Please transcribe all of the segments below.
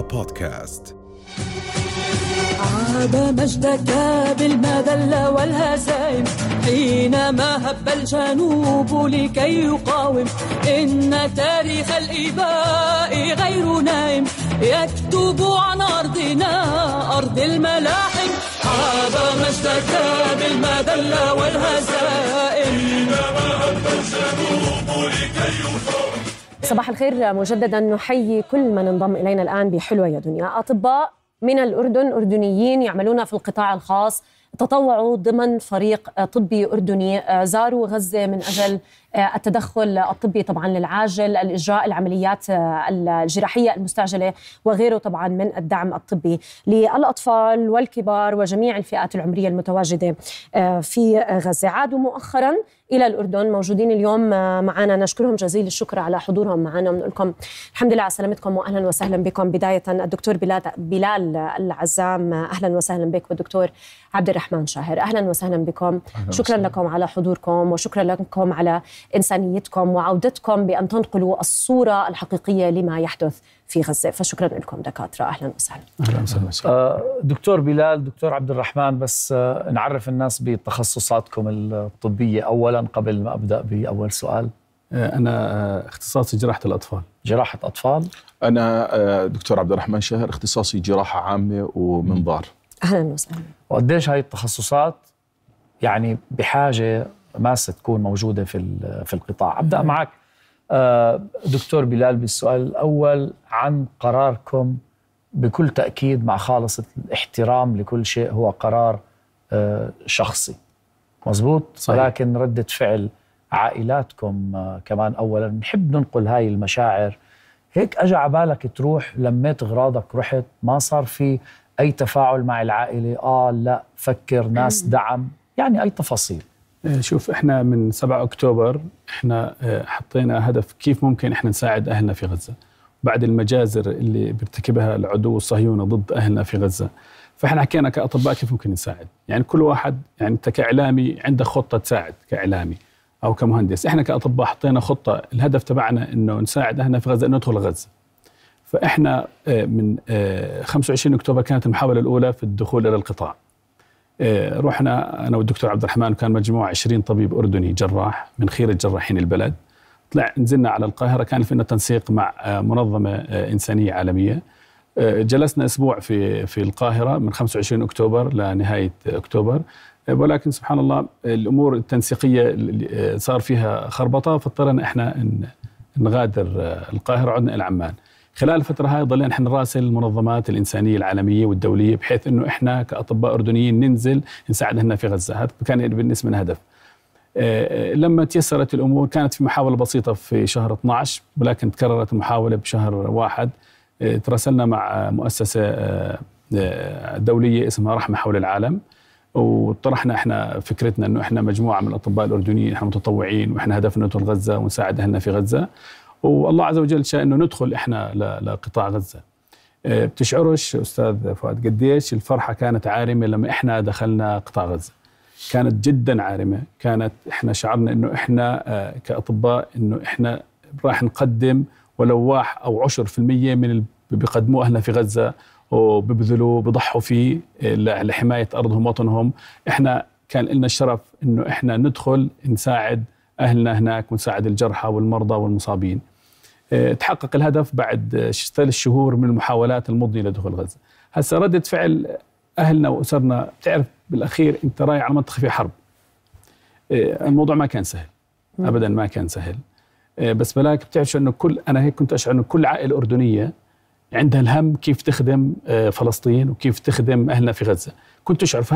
بودكاست. عاب مجدك بالمذلة والهزائم. حينما هب الجنوب لكي يقاوم إن تاريخ الإباء غير نائم يكتب عن أرضنا أرض الملاحم. عاب مجدك بالمذلة والهزائم. حينما هب الجنوب لكي يقاوم صباح الخير مجددا نحيي كل من انضم إلينا الآن بحلوه يا دنيا. أطباء من الأردن أردنيين يعملون في القطاع الخاص تطوعوا ضمن فريق طبي أردني زاروا غزة من أجل التدخل الطبي طبعا للعاجل الإجراء العمليات الجراحية المستعجلة وغيره طبعا من الدعم الطبي. للأطفال والكبار وجميع الفئات العمرية المتواجدة في غزة. عادوا مؤخرا إلى الأردن. موجودين اليوم معنا. نشكرهم جزيل الشكر على حضورهم معنا. ونقول لكم الحمد لله على سلامتكم واهلا وسهلا بكم. بداية الدكتور بلال بلال العزام أهلا وسهلا بك. والدكتور عبد الرحمن شاهر أهلا وسهلا بكم. شكرا لكم على حضوركم. وشكرا لكم على إنسانيتكم. وعودتكم بأن تنقلوا الصورة الحقيقية لما يحدث في غزة. فشكرا لكم دكاترة. أهلا وسهلا. أهلا وسهلا. آه دكتور بلال دكتور عبد الرحمن بس آه نعرف الناس بتخصصاتكم الطبية اولا قبل ما أبدأ بأول سؤال. آه، أنا اختصاصي جراحة الأطفال. جراحة أطفال؟ أنا دكتور عبد الرحمن شهر اختصاصي جراحة عامة ومنظار. أهلا وسهلا. وقديش هاي التخصصات يعني بحاجة ماسة تكون موجودة في في القطاع؟ أبدأ معك. دكتور بلال بالسؤال الأول عن قراركم بكل تأكيد مع خالص الاحترام لكل شيء هو قرار آه، شخصي. مزبوط صحيح. ولكن ردة فعل عائلاتكم آه، كمان أولا نحب ننقل هاي المشاعر. هيك أجى عبالك تروح لميت أغراضك رحت ما صار في أي تفاعل مع العائلة؟ آه لا فكر ناس دعم يعني أي تفاصيل. شوف إحنا من 7 أكتوبر إحنا إيه، حطينا هدف كيف ممكن إحنا نساعد أهلنا في غزة. بعد المجازر اللي بيرتكبها العدو الصهيوني ضد أهلنا في غزة. فإحنا حكينا كأطباء كيف ممكن نساعد. يعني كل واحد يعني أنت كإعلامي عندك خطة تساعد كإعلامي أو كمهندس. إحنا كأطباء حطينا خطة الهدف تبعنا إنه نساعد أهلنا في غزة إنه ندخل غزة. فإحنا إيه، من 25 أكتوبر كانت المحاولة الأولى في الدخول إلى القطاع. رحنا أنا والدكتور عبد الرحمن وكان مجموعة 20 طبيب أردني جراح من خيره جراحين البلد. طلع نزلنا على القاهرة كان فينا تنسيق مع آه، منظمة آه، إنسانية عالمية. آه، جلسنا أسبوع في في القاهرة من 25 أكتوبر لنهاية أكتوبر. ولكن سبحان الله الأمور التنسيقية صار فيها خربطة فاضطرنا إحنا نغادر القاهرة عدنا إلى عمان. خلال الفترة هاي ضلينا إحنا نراسل المنظمات الإنسانية العالمية والدولية بحيث إنه إحنا كأطباء أردنيين ننزل نساعد هنا في غزة. هذا كان بالنسبة لنا هدف. آه، آه، لما تيسرت الأمور كانت في محاولة بسيطة في شهر 12 ولكن تكررت المحاولة بشهر واحد. آه، تراسلنا مع مؤسسة دولية اسمها رحمة حول العالم. وطرحنا إحنا فكرتنا إنه إحنا مجموعة من الأطباء الأردنيين إحنا متطوعين وإحنا هدفنا ندخل غزة ونساعد اهلنا في غزة. والله عز وجل شاء إنه ندخل إحنا لقطاع غزة. آه، بتشعرش أستاذ فؤاد قديش الفرحة كانت عارمة لما إحنا دخلنا قطاع غزة. كانت جدا عارمة. كانت إحنا شعرنا إنه إحنا آه، كأطباء إنه إحنا راح نقدم ولو واحد أو عشر في المية من اللي بيقدموه أهلنا في غزة وبيبذلوا بيضحوا فيه آه، لحماية أرضهم وطنهم إحنا كان لنا الشرف إنه إحنا ندخل نساعد أهلنا هناك ونساعد الجرحى والمرضى والمصابين. تحقق الهدف بعد ثلاث شهور من المحاولات المضنية لدخول غزة. هسه ردة فعل أهلنا وأسرنا بتعرف بالأخير أنت رايح على منطقة في حرب. آه، الموضوع ما كان سهل ابدا ما كان سهل. آه، بس بلاك بتعرف أنه كل أنا هيك كنت أشعر أنه كل عائلة أردنية عندها الهم كيف تخدم فلسطين وكيف تخدم أهلنا في غزة. كنت أشعر في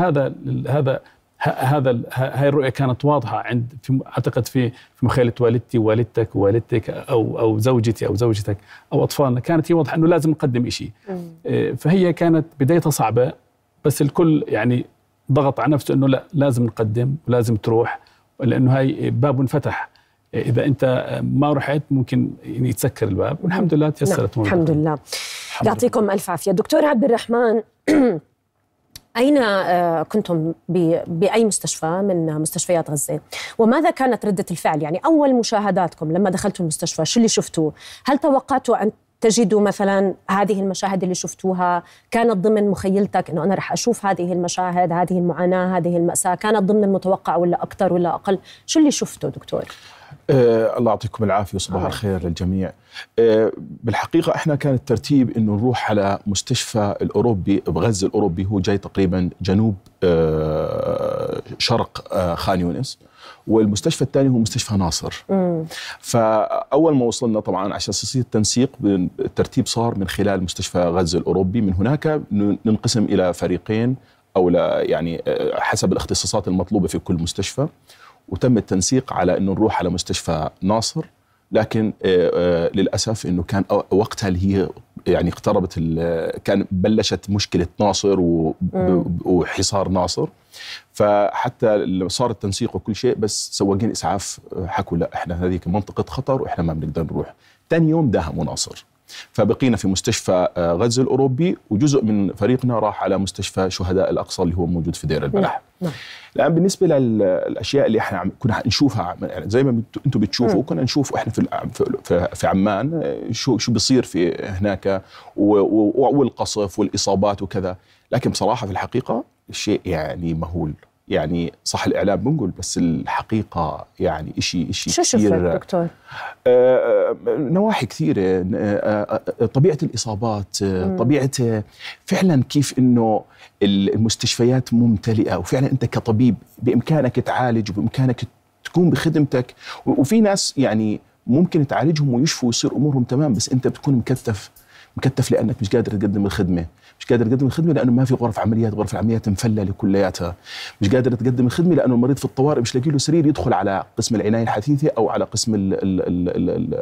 هذا هذا هاي الرؤية كانت واضحة عند في أعتقد في في مخيلة والدتي والدتك والدتك أو أو زوجتي أو زوجتك أو أطفالنا. كانت هي واضحة إنه لازم نقدم شيء إيه، فهي كانت بدايتها صعبة بس الكل يعني ضغط على نفسه إنه لا لازم نقدم ولازم تروح لأنه هاي باب انفتح. إذا أنت ما رحت ممكن يعني يتسكر الباب. والحمد لله تيسرت نعم. الحمد لله. يعطيكم ألف عافية. دكتور عبد الرحمن أين آه، كنتم بأي مستشفى من مستشفيات غزة؟ وماذا كانت ردة الفعل؟ يعني أول مشاهداتكم لما دخلتوا المستشفى شو اللي شفتوه؟ هل توقعتوا أن تجدوا مثلا هذه المشاهد اللي شفتوها؟ كانت ضمن مخيلتك إنه أنا رح أشوف هذه المشاهد هذه المعاناة هذه المأساة؟ كانت ضمن المتوقع ولا أكثر ولا أقل؟ شو اللي شفته دكتور؟ آه الله يعطيكم العافية وصباح الخير للجميع. آه بالحقيقة إحنا كان الترتيب إنه نروح على مستشفى الأوروبي بغزة الأوروبي هو جاي تقريبا جنوب آه شرق آه خان يونس والمستشفى الثاني هو مستشفى ناصر. مم. فأول ما وصلنا طبعا عشان يصير التنسيق الترتيب صار من خلال مستشفى غزة الأوروبي من هناك ننقسم إلى فريقين أو لا يعني آه، حسب الاختصاصات المطلوبة في كل مستشفى. وتم التنسيق على إنه نروح على مستشفى ناصر. لكن آه، آه، للأسف إنه كان وقتها اللي هي يعني اقتربت كان بلشت مشكلة ناصر وحصار ناصر. فحتى صار التنسيق وكل شيء بس سواقين إسعاف حكوا لا إحنا هذيك منطقه خطر وإحنا ما بنقدر نروح. ثاني يوم داهموا ناصر. فبقينا في مستشفى آه، غزة الأوروبي وجزء من فريقنا راح على مستشفى شهداء الأقصى اللي هو موجود في دير البلح نعم. نعم. الآن بالنسبة للأشياء اللي إحنا كنا نشوفها يعني زي ما أنتم بتشوفوا كنا نشوف إحنا في في, عمان آه، شو شو بيصير في هناك والقصف والإصابات وكذا لكن بصراحة في الحقيقة الشيء يعني مهول يعني صح الإعلام بنقول بس الحقيقة يعني شيء شيء شو شفت دكتور؟ آه، آه، نواحي كثيرة آه، طبيعة الإصابات طبيعة فعلا كيف إنه المستشفيات ممتلئة وفعلا أنت كطبيب بإمكانك تعالج وبإمكانك تكون بخدمتك وفي ناس يعني ممكن تعالجهم ويشفوا ويصير أمورهم تمام بس أنت بتكون مكتف مكتف لأنك مش قادر تقدم الخدمة مش قادر تقدم الخدمه لأنه ما في غرف عمليات غرف العمليات مفلله كلياتها مش قادر تقدم الخدمه لأنه المريض في الطوارئ مش لاقي له سرير يدخل على قسم العناية الحديثة أو على قسم ال ال ال ال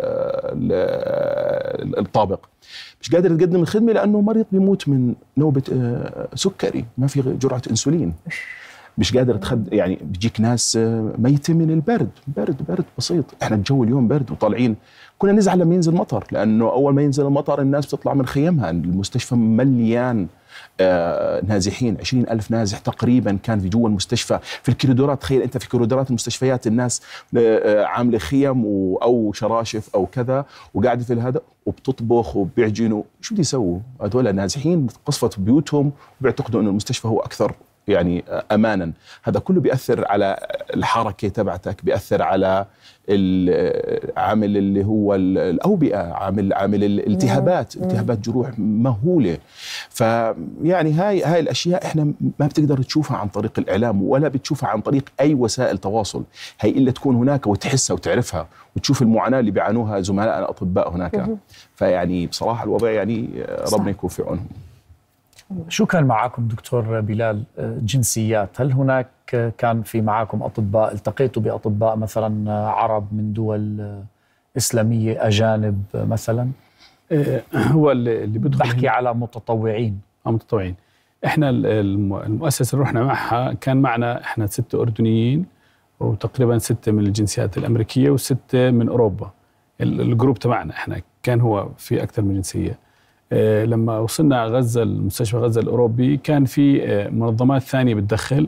ال الطابق. مش قادر تقدم الخدمه لأنه مريض بيموت من نوبة آه، سكري ما في جرعة إنسولين. مش قادر تخد يعني بيجيك ناس آه، ميتة من البرد برد برد بسيط. إحنا الجو اليوم برد وطالعين. كنا نزعل لما ينزل مطر لأنه أول ما ينزل المطر الناس بتطلع من خيمها. المستشفى مليان آه نازحين. عشرين ألف نازح تقريبا كان في جوا المستشفى. في الكوريدورات تخيل أنت في كوريدورات المستشفيات الناس آه عاملة خيم أو شراشف أو كذا وقاعدة في هذا وبتطبخ وبيعجنوا. شو بدي يسووا؟ هذول نازحين قصفت بيوتهم وبيعتقدوا أنه المستشفى هو أكثر. يعني امانا. هذا كله بيأثر على الحركة تبعتك بيأثر على العامل اللي هو الأوبئة عامل عامل الالتهابات التهابات جروح مهولة. فيعني هاي هاي الأشياء إحنا ما بتقدر تشوفها عن طريق الإعلام ولا بتشوفها عن طريق أي وسائل تواصل. هي إلا تكون هناك وتحسها وتعرفها وتشوف المعاناة اللي بيعانوها زملائنا الاطباء هناك. فيعني بصراحة الوضع يعني ربنا يكون في عونهم. شو كان معكم دكتور بلال؟ جنسيات. هل هناك كان في معكم أطباء؟ التقيتوا بأطباء مثلا عرب من دول إسلامية أجانب مثلا؟ إيه، هو اللي بدخل بحكي على متطوعين. آه متطوعين. إحنا المؤسسة اللي رحنا معها كان معنا إحنا ستة أردنيين وتقريبا ستة من الجنسيات الأمريكية وستة من أوروبا. الجروب تبعنا إحنا كان هو في أكثر من جنسية. آه، لما وصلنا غزة المستشفى غزة الأوروبي كان في آه، منظمات ثانية بتدخل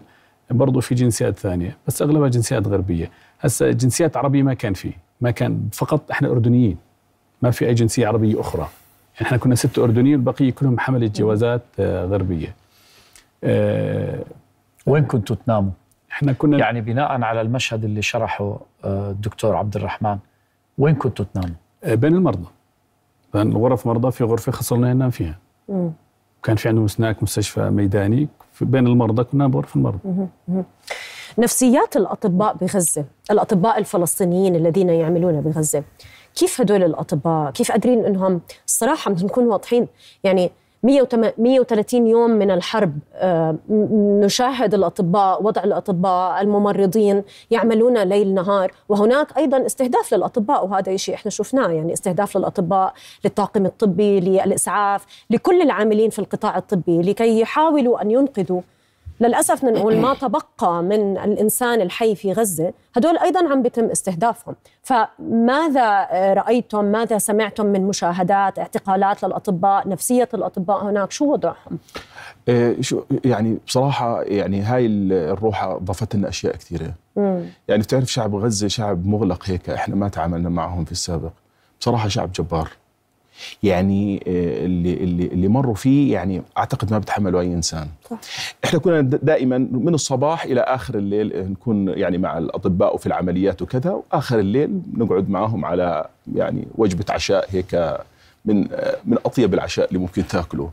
برضه في جنسيات ثانية بس أغلبها جنسيات غربية. هسه جنسيات عربية ما كان في ما كان فقط إحنا أردنيين ما في أي جنسية عربية أخرى. يعني إحنا كنا ست أردنيين البقية كلهم حملة جوازات آه، غربية. وين كنتوا تناموا؟ إحنا كنا يعني بناء على المشهد اللي شرحه الدكتور عبد الرحمن وين كنتوا تناموا؟ بين المرضى. الغرف مرضى في غرفة خصلنا ننام فيها مم. كان في عندهم هناك مستشفى ميداني بين المرضى كنا بغرف المرضى مم. نفسيات الأطباء بغزة الأطباء الفلسطينيين الذين يعملون بغزة كيف هدول الأطباء كيف قادرين إنهم الصراحه بدنا نكون واضحين يعني 130 يوم من الحرب آه، نشاهد الأطباء وضع الأطباء الممرضين يعملون ليل نهار وهناك أيضا استهداف للأطباء وهذا شيء إحنا شفناه يعني استهداف للأطباء للطاقم الطبي للإسعاف لكل العاملين في القطاع الطبي لكي يحاولوا أن ينقذوا للأسف نقول ما تبقى من الإنسان الحي في غزة هدول أيضا عم بيتم استهدافهم. فماذا رأيتم ماذا سمعتم من مشاهدات اعتقالات للأطباء نفسية الأطباء هناك؟ شو وضعهم؟ إيه شو يعني بصراحة يعني هاي الروحة ضافت لنا أشياء كثيرة. مم. يعني بتعرف شعب غزة شعب مغلق هيك إحنا ما تعاملنا معهم في السابق. بصراحة شعب جبار. يعني آه، اللي اللي اللي مروا فيه يعني أعتقد ما بتحمله أي إنسان. صح. إحنا كنا دائما من الصباح إلى آخر الليل نكون يعني مع الأطباء وفي العمليات وكذا وآخر الليل نقعد معهم على يعني وجبة عشاء هيك من آه، من أطيب العشاء اللي ممكن تاكله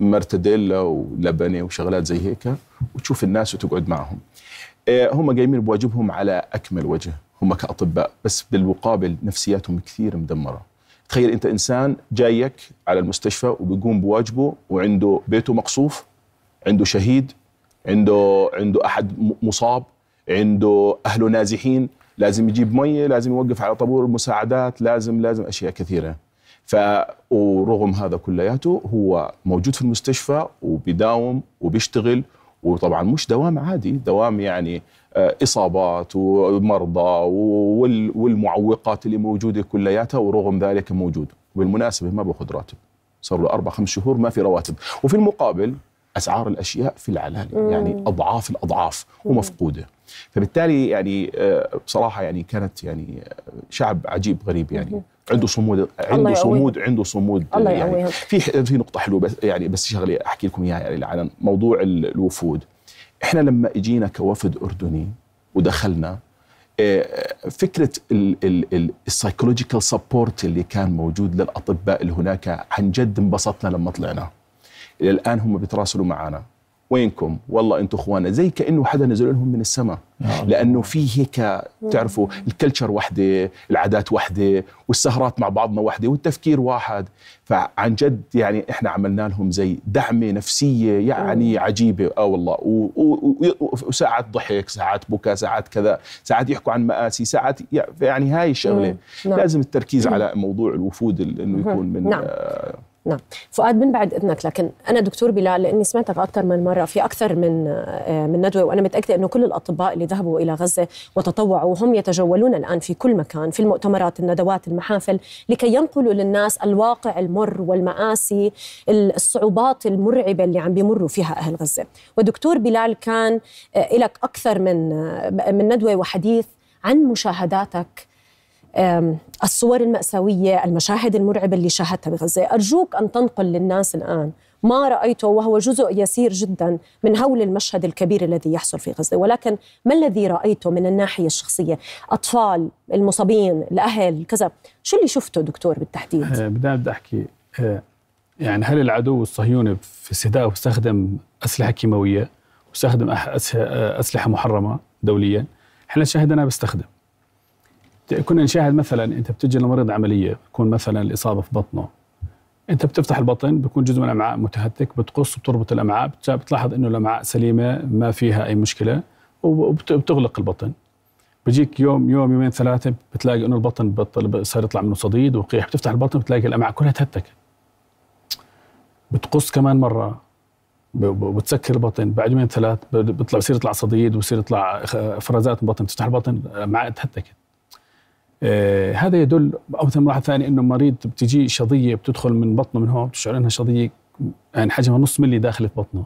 مرتديلا ولبنة وشغلات زي هيك وتشوف الناس وتقعد معهم. آه، هم قايمين بواجبهم على أكمل وجه هم كأطباء بس بالمقابل نفسياتهم كثير مدمرة. تخيل انت انسان جايك على المستشفى وبيقوم بواجبه وعنده بيته مقصوف عنده شهيد عنده عنده أحد مصاب عنده أهله نازحين لازم يجيب مية لازم يوقف على طابور المساعدات لازم لازم أشياء كثيرة. ف ورغم هذا كلياته هو موجود في المستشفى وبيداوم وبيشتغل وطبعا مش دوام عادي دوام يعني آه، إصابات ومرضى وال- والمعوقات اللي موجودة كلياتها ورغم ذلك موجود. وبالمناسبه ما باخذ راتب صار له أربع خمس شهور ما في رواتب. وفي المقابل أسعار الأشياء في العلالي يعني أضعاف الأضعاف ومفقودة. فبالتالي يعني آه، بصراحة يعني كانت يعني آه، شعب عجيب غريب يعني. عنده صمود عنده. صمود عنده صمود الله يعني. في في نقطة حلوة بس يعني بس شغله أحكي لكم إياها يعني عن موضوع ال- الوفود. إحنا لما إجينا كوفد أردني ودخلنا آه، فكرة ال psychological support اللي كان موجود للأطباء اللي هناك عن جد انبسطنا لما طلعنا. إلى الآن هم بيتراسلوا معنا وينكم؟ والله أنتم اخوانا زي كأنه حدا نزل لهم من السماء. لأنه في هيك تعرفوا ال culture وحدة العادات وحدة والسهرات مع بعضنا وحدة والتفكير واحد. فعن جد يعني إحنا عملنا لهم زي دعمة نفسية يعني عجيبة. آه والله. وساعات ضحك ساعات بكى ساعات كذا ساعات يحكوا عن مآسي ساعات يعني هاي الشغلة. نعم. لازم التركيز على موضوع الوفود ال- إنه يكون من نعم. آه، نعم. فؤاد من بعد إذنك لكن أنا دكتور بلال لأني سمعتك أكثر من مرة في أكثر من آه، من ندوة وأنا متأكدة إنه كل الأطباء اللي ذهبوا إلى غزة وتطوعوا هم يتجولون الآن في كل مكان في المؤتمرات الندوات المحافل لكي ينقلوا للناس الواقع المر والمآسي الصعوبات المرعبة اللي عم بيمروا فيها أهل غزة. ودكتور بلال كان آه، لك أكثر من آه، من ندوة وحديث عن مشاهداتك الصور المأساوية المشاهد المرعبة اللي شاهدتها بغزة. أرجوك أن تنقل للناس الآن. ما رأيته وهو جزء يسير جدا من هول المشهد الكبير الذي يحصل في غزة. ولكن ما الذي رأيته من الناحية الشخصية؟ أطفال المصابين الأهل كذا. شو اللي شفته دكتور بالتحديد؟ آه، بداية بدي أحكي. آه، يعني هل العدو الصهيوني في استهدافه استخدم أسلحة كيماوية واستخدم أح- أس- أسلحة محرمة دوليا؟ إحنا شاهدنا بيستخدم. كنا نشاهد مثلا أنت بتجي لمريض عملية بكون مثلا الإصابة في بطنه. أنت بتفتح البطن بكون جزء من الأمعاء متهتك بتقص وبتربط الأمعاء بت- بتلاحظ إنه الأمعاء سليمة ما فيها أي مشكلة وبت- وبتغلق البطن. بيجيك يوم يوم يومين ثلاثة بتلاقي إنه البطن بطل صار يطلع منه صديد وقيح. بتفتح البطن بتلاقي الأمعاء كلها تهتكت بتقص كمان مرة. بتسكر البطن. بعد يومين ثلاث بيطلع بصير يطلع صديد وبصير يطلع افرازات من البطن بتفتح البطن امعاء تهتكت. آه هذا يدل أو ملاحظه ثانية إنه مريض بتجي شظية بتدخل من بطنه من هون بتشعر إنها شظية يعني حجمها نص ملي داخل في بطنه.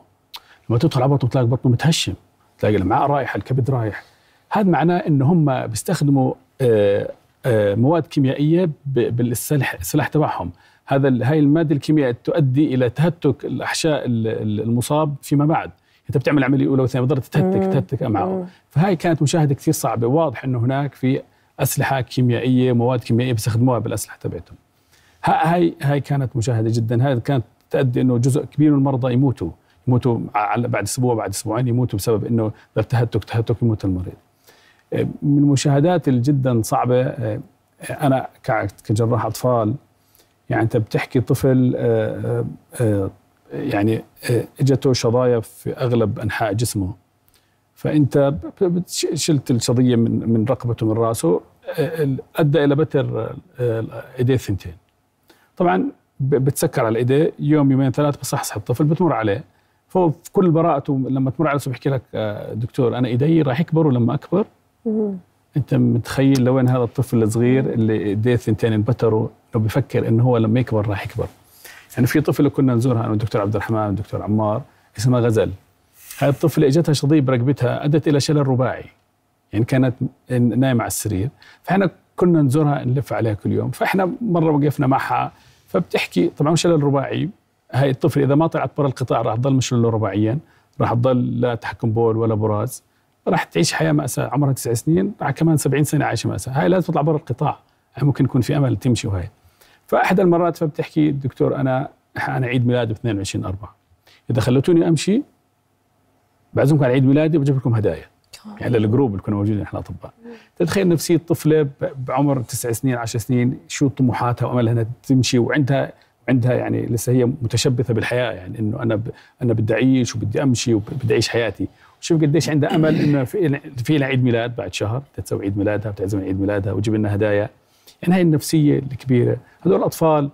لما تدخل على بطنه بتلاقي بطنه متهشم تلاقي الامعاء رايحه الكبد رايح. هذا معناه إنه هم بيستخدموا آه، آه، مواد كيميائية بالسلاح السلاح تبعهم. هذا هاي المادة الكيميائية تؤدي إلى تهتك الأحشاء ال- ال- المصاب فيما بعد. انت بتعمل عملية أولى وثانية بضل تهتك تهتك أمعاءه. فهاي كانت مشاهدة كثير صعبة واضح إنه هناك في أسلحة كيميائية مواد كيميائية بيستخدموها بالأسلحة تبعتهم. ها- هاي هاي كانت مشاهدة جدا. هاي كانت تؤدي إنه جزء كبير من المرضى يموتوا. يموتوا بعد أسبوع بعد أسبوعين يموتوا بسبب إنه تهتك تهتك يموت المريض. من المشاهدات اللي جدا صعبة آه، أنا كجراح أطفال يعني أنت بتحكي طفل آه، آه، يعني إجته شظايا في أغلب أنحاء جسمه. فأنت شلت الشظيه من من رقبته من رأسه أدى إلى بتر ايديه الثنتين. طبعا بتسكر على ايديه يوم يومين ثلاث بصحصح الطفل بتمر عليه فهو في كل براءته لما تمر عليه بيحكي لك آه، دكتور أنا إيدي راح يكبروا لما أكبر؟ أنت متخيل لوين هذا الطفل الصغير اللي إيديه الثنتين انبتروا إنه بفكر إنه هو لما يكبر راح يكبر. يعني في طفل كنا نزورها أنا والدكتور عبد الرحمن والدكتور عمار اسمها غزل. الطفلة إجتها شظيه برقبتها أدت إلى شلل رباعي. يعني كانت نايمة على السرير. فإحنا كنا نزورها نلف عليها كل يوم. فإحنا مرة وقفنا معها. فبتحكي طبعا شلل رباعي. هاي الطفل إذا ما طلعت برا القطاع راح تضل مشلول رباعيا. راح تضل لا تحكم بول ولا براز. راح تعيش حياة مأساة. عمرها تسع سنين. راح كمان 70 سنة عايشة مأساة. هاي لازم تطلع برا القطاع. ممكن يكون في أمل تمشي وهي فاحد المرات فبتحكي الدكتور أنا أنا عيد ميلادي ب 22 4 إذا خليتوني أمشي بعزمكم على عيد ميلادي بجيب لكم هدايا. يعني للجروب اللي كنا موجودين إحنا اطباء تتخيل نفسيه طفلة بعمر تسع سنين عشر سنين شو طموحاتها وأملها إنها تمشي وعندها عندها يعني لسه هي متشبثة بالحياة يعني إنه أنا ب... أنا بدي أعيش وبدي أمشي وبدي أعيش حياتي. شوف قديش عندها أمل إنه في في لها عيد ميلاد بعد شهر تسوي عيد ميلادها وتعزم عيد ميلادها وتجيب لنا هدايا. يعني هاي النفسية الكبيرة. هذول الأطفال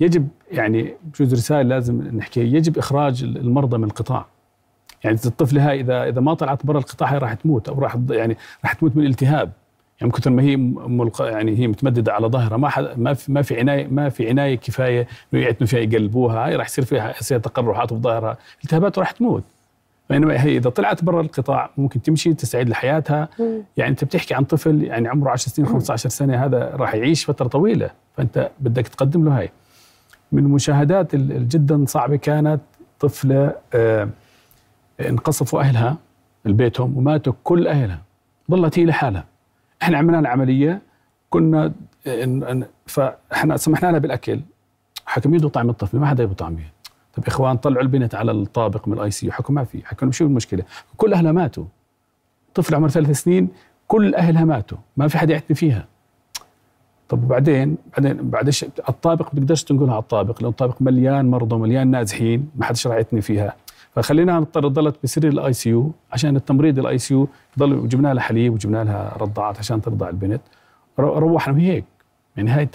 يجب يعني بجوز رسالة لازم نحكي يجب إخراج المرضى من القطاع. يعني الطفلة هاي إذا إذا ما طلعت برا القطاع هي راح تموت أو راح يعني راح تموت من الالتهاب يعني كثر ما هي ملق... يعني هي متمددة على ظهرها ما حد ما في ما في عناية ما في عناية كفاية إنه يعتنوا فيها يقلبوها هاي راح يصير فيها يصير تقرحات في ظهرها. التهابات وراح تموت. بينما هي إذا طلعت برا القطاع ممكن تمشي تستعيد لحياتها. يعني أنت بتحكي عن طفل يعني عمره 10 سنين 15 سنة هذا راح يعيش فترة طويلة. فأنت بدك تقدم له هاي. من المشاهدات الجدا صعبة كانت طفلة آه انقصفوا أهلها بيتهم وماتوا كل أهلها. ظلت هي لحالها. إحنا عملنا العملية كنا فإحنا سمحنا لها بالأكل. حكم يدوا طعم الطفل ما حدا يبغى طعمه. طيب إخوان طلعوا البنت على الطابق من الآي سي حكوا ما في. حكوا شو المشكلة؟ كل أهلها ماتوا. طفل عمره ثلاث سنين كل أهلها ماتوا. ما في حدا يعتني فيها. طب وبعدين؟ بعدين بعد الطابق بتقدرش تنقلها على الطابق لأنه الطابق مليان مرضى ومليان نازحين ما حدش راح يعتني فيها. فخليناها نضطر ضلت بسرير ال ICU عشان التمريض ال ICU ضل جبنا لها حليب وجبنا لها رضعات عشان ترضع البنت. روحنا هيك. يعني هاي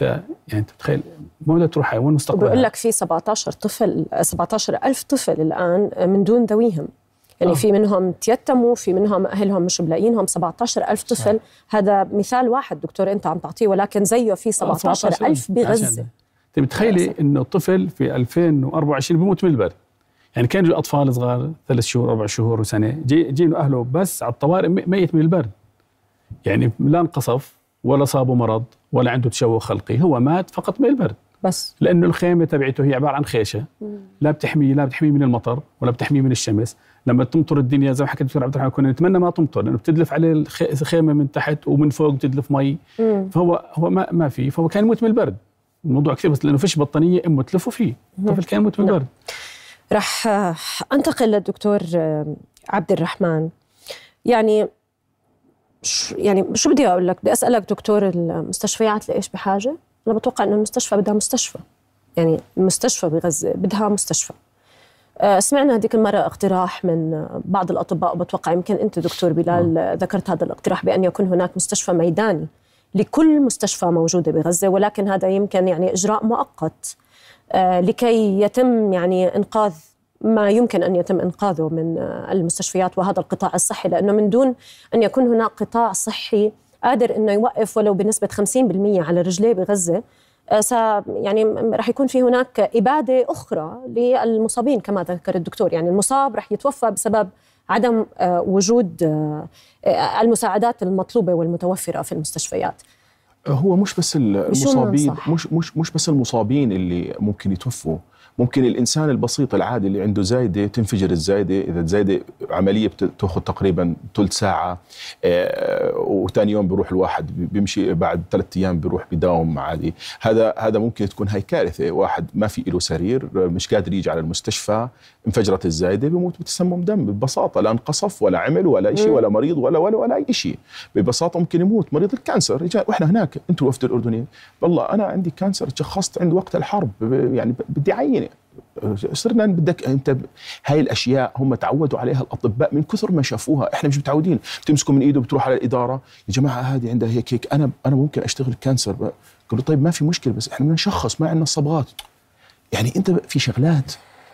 يعني تتخيل مو بدها تروح وين مستقبلها. بقول لك في 17 طفل 17 ألف طفل الآن من دون ذويهم. يعني آه. في منهم تيتموا في منهم أهلهم مش ملاقينهم. 17 ألف طفل. آه. هذا مثال واحد دكتور أنت عم تعطيه. ولكن زيه في 17 آه ألف بغزة. انت بتخيلي إنه طفل في 2024 بيموت من البرد يعني كان يجوا أطفال صغار ثلاث شهور أربع شهور وسنة جي جينوا أهله بس على الطوارئ ميت من البرد. يعني لا انقصف ولا صابه مرض ولا عنده تشوه خلقي هو مات فقط من البرد. بس. لأنه الخيمة تبعته هي عبارة عن خيشة. لا بتحميه لا بتحميه من المطر ولا بتحميه من الشمس. لما تمطر الدنيا زي ما حكى الدكتور عبد الرحمن كنا نتمنى ما تمطر لأنه بتدلف عليه الخيمة من تحت ومن فوق بتدلف مي. مم. فهو هو ما ما في فهو كان يموت من البرد. الموضوع كثير بس لأنه فيش بطانية أمه تلفه فيه. الطفل كان يموت من نعم. البرد. رح انتقل للدكتور عبد الرحمن. يعني يعني شو بدي أقول لك؟ بدي أسألك دكتور المستشفيات لإيش بحاجة؟ أنا بتوقع إنه المستشفى بدها مستشفى. يعني المستشفى بغزه بدها مستشفى. آه، سمعنا هذيك المرة اقتراح من بعض الأطباء وبتوقع يمكن أنت دكتور بلال نعم. ذكرت هذا الاقتراح بأن يكون هناك مستشفى ميداني لكل مستشفى موجودة بغزة ولكن هذا يمكن يعني إجراء مؤقت. آه، لكي يتم يعني إنقاذ ما يمكن أن يتم إنقاذه من آه، المستشفيات وهذا القطاع الصحي لأنه من دون أن يكون هناك قطاع صحي قادر إنه يوقف ولو بنسبة 50% على رجليه بغزة آه، يعني رح يكون في هناك إبادة أخرى للمصابين كما ذكر الدكتور. يعني المصاب رح يتوفى بسبب عدم وجود المساعدات المطلوبة والمتوفرة في المستشفيات. هو مش بس المصابين مش مش مش بس المصابين اللي ممكن يتوفوا. ممكن الإنسان البسيط العادي اللي عنده زايدة تنفجر الزايدة. إذا الزايدة عملية بتأخذ تقريبا ثلث ساعة آه وثاني يوم بيروح الواحد بيمشي بعد ثلاث أيام بيروح بداوم عادي. هذا هذا ممكن تكون هاي كارثة. واحد ما في له سرير مش قادر يجي على المستشفى انفجرت الزايدة بيموت بتسمم دم ببساطة. لا انقصف ولا عمل ولا شيء ولا مريض ولا ولا ولا أي شيء ببساطة ممكن يموت. مريض ال cancer وإحنا هناك أنتم الوفد الاردني والله أنا عندي cancer تشخصت عند وقت الحرب يعني بدي عينه صرنا بدك انت هاي الأشياء هم تعودوا عليها الأطباء من كثر ما شافوها. إحنا مش متعودين. بتمسكوا من إيده بتروح على الإدارة يا جماعة هذه عندها هيك هيك أنا أنا ممكن أشتغل كانسر. قالوا طيب ما في مشكلة بس إحنا بدنا نشخص ما عندنا صبغات يعني أنت في شغلات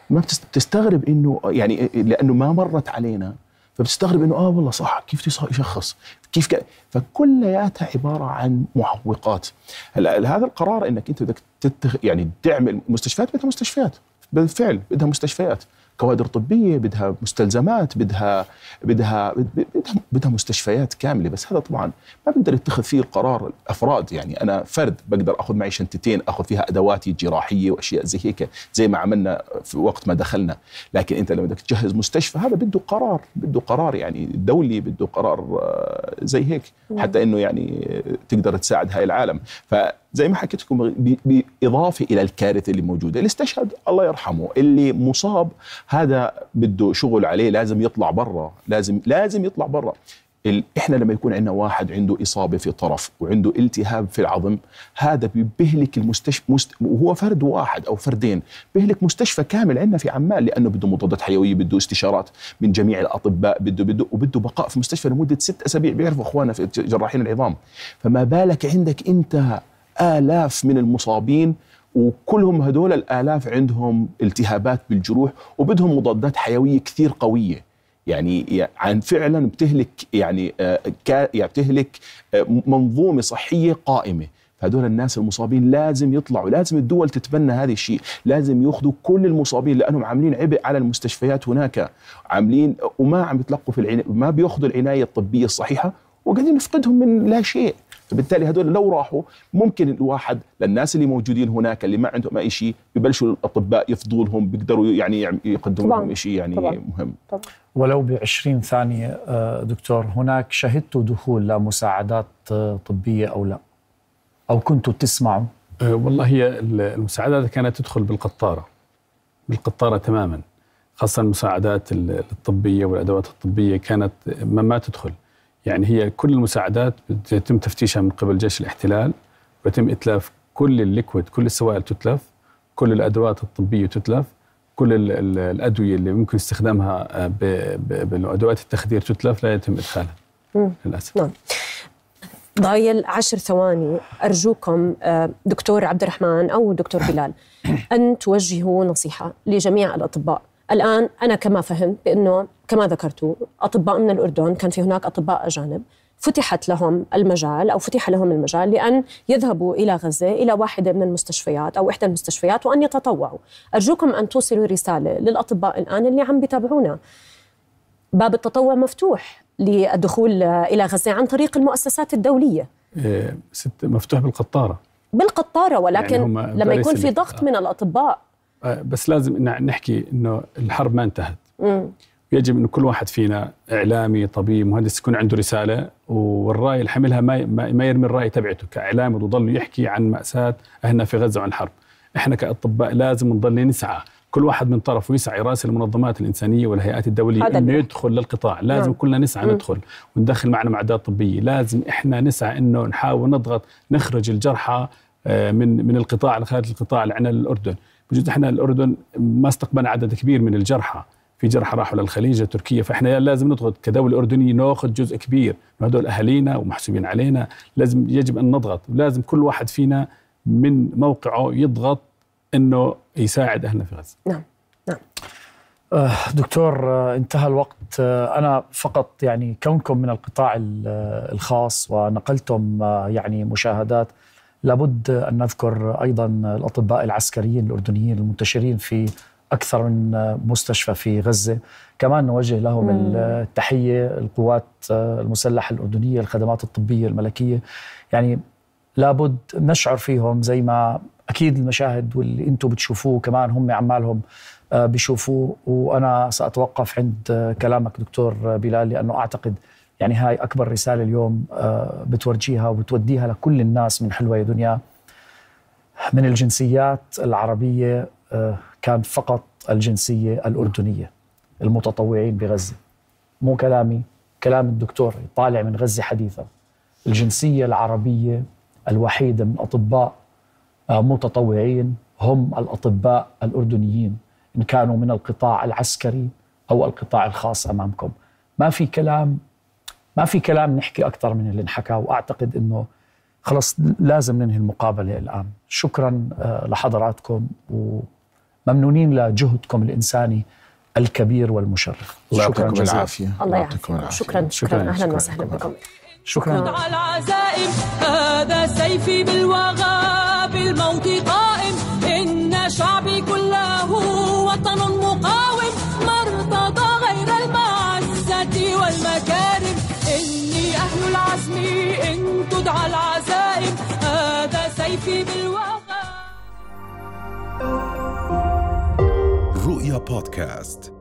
ما بتستغرب إنه يعني لأنه ما مرت علينا فبتستغرب إنه آه والله صح كيف يشخص؟ كيف ك... فكلياتها عبارة عن معوقات. هلا هذا القرار إنك أنت بدك تتخ... يعني تعمل مستشفيات بدها مستشفيات بالفعل بدها مستشفيات كوادر طبية بدها مستلزمات بدها بدها بدها, بدها مستشفيات كاملة. بس هذا طبعا ما بيقدر يتخذ فيه القرار الأفراد. يعني أنا فرد بقدر أخذ معي شنطتين أخذ فيها أدواتي الجراحية وأشياء زي هيك زي ما عملنا في وقت ما دخلنا. لكن أنت لما بدك تجهز مستشفى هذا بده قرار بده قرار يعني دولي بده قرار آه، زي هيك. حتى إنه يعني تقدر تساعد هاي العالم. فزي ما حكيت لكم بإضافة إلى الكارثة اللي موجودة. اللي استشهد الله يرحمه اللي مصاب هذا بده شغل عليه لازم يطلع برا لازم لازم يطلع برا. إحنا لما يكون عندنا واحد عنده إصابة في طرف وعنده التهاب في العظم هذا بيهلك المستشفى مست... وهو فرد واحد أو فردين بيهلك مستشفى كامل عندنا في عمان لأنه بده مضادات حيوية بده استشارات من جميع الأطباء بده بده وبده بقاء في مستشفى لمدة ست أسابيع بيعرفوا اخواننا في جراحين العظام. فما بالك عندك أنت آلاف من المصابين وكلهم هدول الآلاف عندهم التهابات بالجروح وبدهم مضادات حيوية كثير قوية. يعني عن فعلا بتهلك يعني آه، يعني بتهلك آه، منظومة صحية قائمة. فهدول الناس المصابين لازم يطلعوا لازم الدول تتبنى هذا الشيء لازم يأخذوا كل المصابين لأنهم عاملين عبء على المستشفيات هناك. عاملين وما عم يتلقوا في العناية ما بيأخذوا العناية الطبية الصحيحة وقاعدين نفقدهم من لا شيء. فبالتالي هدول لو راحوا ممكن الواحد للناس اللي موجودين هناك اللي ما عندهم أي شيء ببلشوا الأطباء يفضوا بيقدروا يعني يقدموا لهم شيء يعني طبعاً. مهم طبعاً. ولو ب 20 ثانية آه، دكتور هناك شهدتوا دخول لمساعدات آه، طبية أو لا؟ أو كنتوا تسمعوا؟ أه والله هي المساعدات كانت تدخل بالقطارة بالقطارة تماما خاصة المساعدات الطبيه والأدوات الطبية كانت ما, ما تدخل يعني هي كل المساعدات يتم تفتيشها من قبل جيش الاحتلال ويتم إتلاف كل ال liquid كل السوائل تتلف كل الأدوات الطبية تتلف كل الأدوية اللي ممكن استخدامها آه، أدوات التخدير تتلف لا يتم إدخالها. للأسف. نعم. ضايل عشر ثواني أرجوكم آه، دكتور عبد الرحمن أو دكتور بلال أن توجهوا نصيحة لجميع الأطباء. الآن أنا كما فهمت بأنه كما ذكرتوا أطباء من الأردن كان في هناك أطباء أجانب فتحت لهم المجال أو فتح لهم المجال لأن يذهبوا إلى غزة إلى واحدة من المستشفيات أو إحدى المستشفيات وأن يتطوعوا. أرجوكم أن توصلوا رسالة للأطباء الآن اللي عم بيتابعونا. باب التطوع مفتوح للدخول إلى غزة عن طريق المؤسسات الدولية. إيه ست مفتوح بالقطارة. بالقطارة ولكن يعني لما يكون في ضغط من الأطباء آه، بس لازم نحكي إنه الحرب ما انتهت. يجب إنه كل واحد فينا إعلامي طبيب مهندس يكون عنده رسالة والرأي اللي حملها ما ما يرمي الرأي تبعته كاعلامي ويضل يحكي عن مأساة أهلنا في غزة وعن الحرب إحنا كأطباء لازم نضل نسعى. كل واحد من طرفه يسعى يراسل المنظمات الإنسانية والهيئات الدولية إنه يدخل للقطاع. لازم نعم. كلنا نسعى ندخل وندخل معنا معدات طبية. لازم إحنا نسعى إنه نحاول نضغط نخرج الجرحى آه، من من القطاع لخارج القطاع لعنا الأردن. بجوز إحنا الأردن ما استقبلنا عدد كبير من الجرحى. في جرحى راحوا للخليج تركيا فإحنا لازم نضغط. كدولة اردنيه ناخذ جزء كبير من هذول أهالينا ومحسوبين علينا. لازم يجب أن نضغط. ولازم كل واحد فينا من موقعه يضغط إنه يساعد أهلنا في غزة. نعم نعم. آه، دكتور آه، انتهى الوقت. آه، أنا فقط يعني كونكم من القطاع الخاص ونقلتم يعني مشاهدات لابد أن نذكر أيضا الأطباء العسكريين الأردنيين المنتشرين في أكثر من مستشفى في غزة. كمان نوجه لهم مم. التحية القوات المسلحة الأردنية الخدمات الطبية الملكية. يعني لابد نشعر فيهم زي ما أكيد المشاهد واللي أنتم بتشوفوه كمان هم عمالهم آه، بيشوفوه. وأنا سأتوقف عند كلامك دكتور بلال لأنه أعتقد يعني هاي أكبر رسالة اليوم آه، بتورجيها وبتوديها لكل الناس من حلوة يا دنيا. من الجنسيات العربية آه، كان فقط الجنسية الأردنية المتطوعين بغزة. مو كلامي كلام الدكتور طالع من غزة حديثا. الجنسية العربية الوحيدة من أطباء آه، متطوعين هم الأطباء الأردنيين إن كانوا من القطاع العسكري أو القطاع الخاص أمامكم. ما في كلام ما في كلام نحكي أكثر من اللي انحكى وأعتقد أنه خلص لازم ننهي المقابلة الآن شكرا آه، لحضراتكم وممنونين لجهدكم الإنساني الكبير والمشرف الله يعطيكم العافية الله يعافيكم شكرا شكرا أهلا وسهلا بكم شكرا على العزائم هذا سيفي بالوغى بالموت رؤيا بودكاست